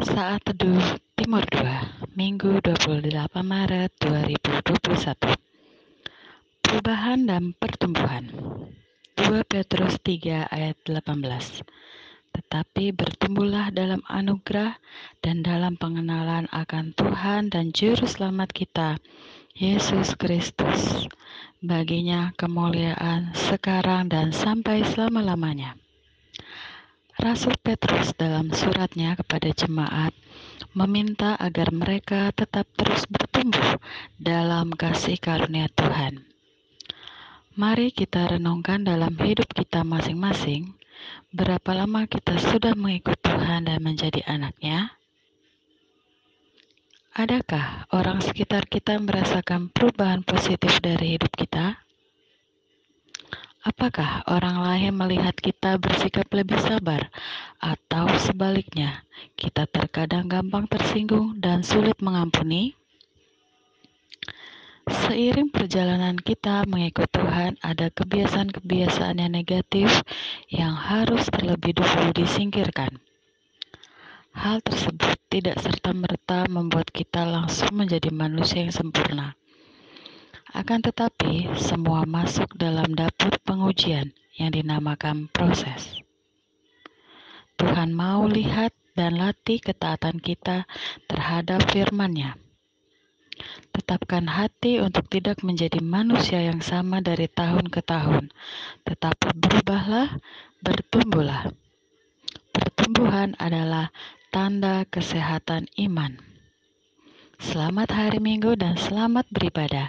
Saat Teduh Timur 2, Minggu 28 Maret 2021. Perubahan dan pertumbuhan. 2 Petrus 3 ayat 18. Tetapi bertumbuhlah dalam anugerah dan dalam pengenalan akan Tuhan dan Juru Selamat kita, Yesus Kristus. Baginya kemuliaan sekarang dan sampai selama-lamanya. Rasul Petrus dalam suratnya kepada jemaat meminta agar mereka tetap terus bertumbuh dalam kasih karunia Tuhan. Mari kita renungkan dalam hidup kita masing-masing, berapa lama kita sudah mengikut Tuhan dan menjadi anaknya? Adakah orang sekitar kita merasakan perubahan positif dari hidup kita? Apakah orang lain melihat kita bersikap lebih sabar, atau sebaliknya, kita terkadang gampang tersinggung dan sulit mengampuni? Seiring perjalanan kita mengikut Tuhan, ada kebiasaan-kebiasaan yang negatif yang harus terlebih dahulu disingkirkan. Hal tersebut tidak serta-merta membuat kita langsung menjadi manusia yang sempurna akan tetapi, semua masuk dalam dapur pengujian yang dinamakan proses. Tuhan mau lihat dan latih ketaatan kita terhadap firman-Nya. Tetapkan hati untuk tidak menjadi manusia yang sama dari tahun ke tahun, tetapi berubahlah, bertumbuhlah. Pertumbuhan adalah tanda kesehatan iman. Selamat hari Minggu dan selamat beribadah.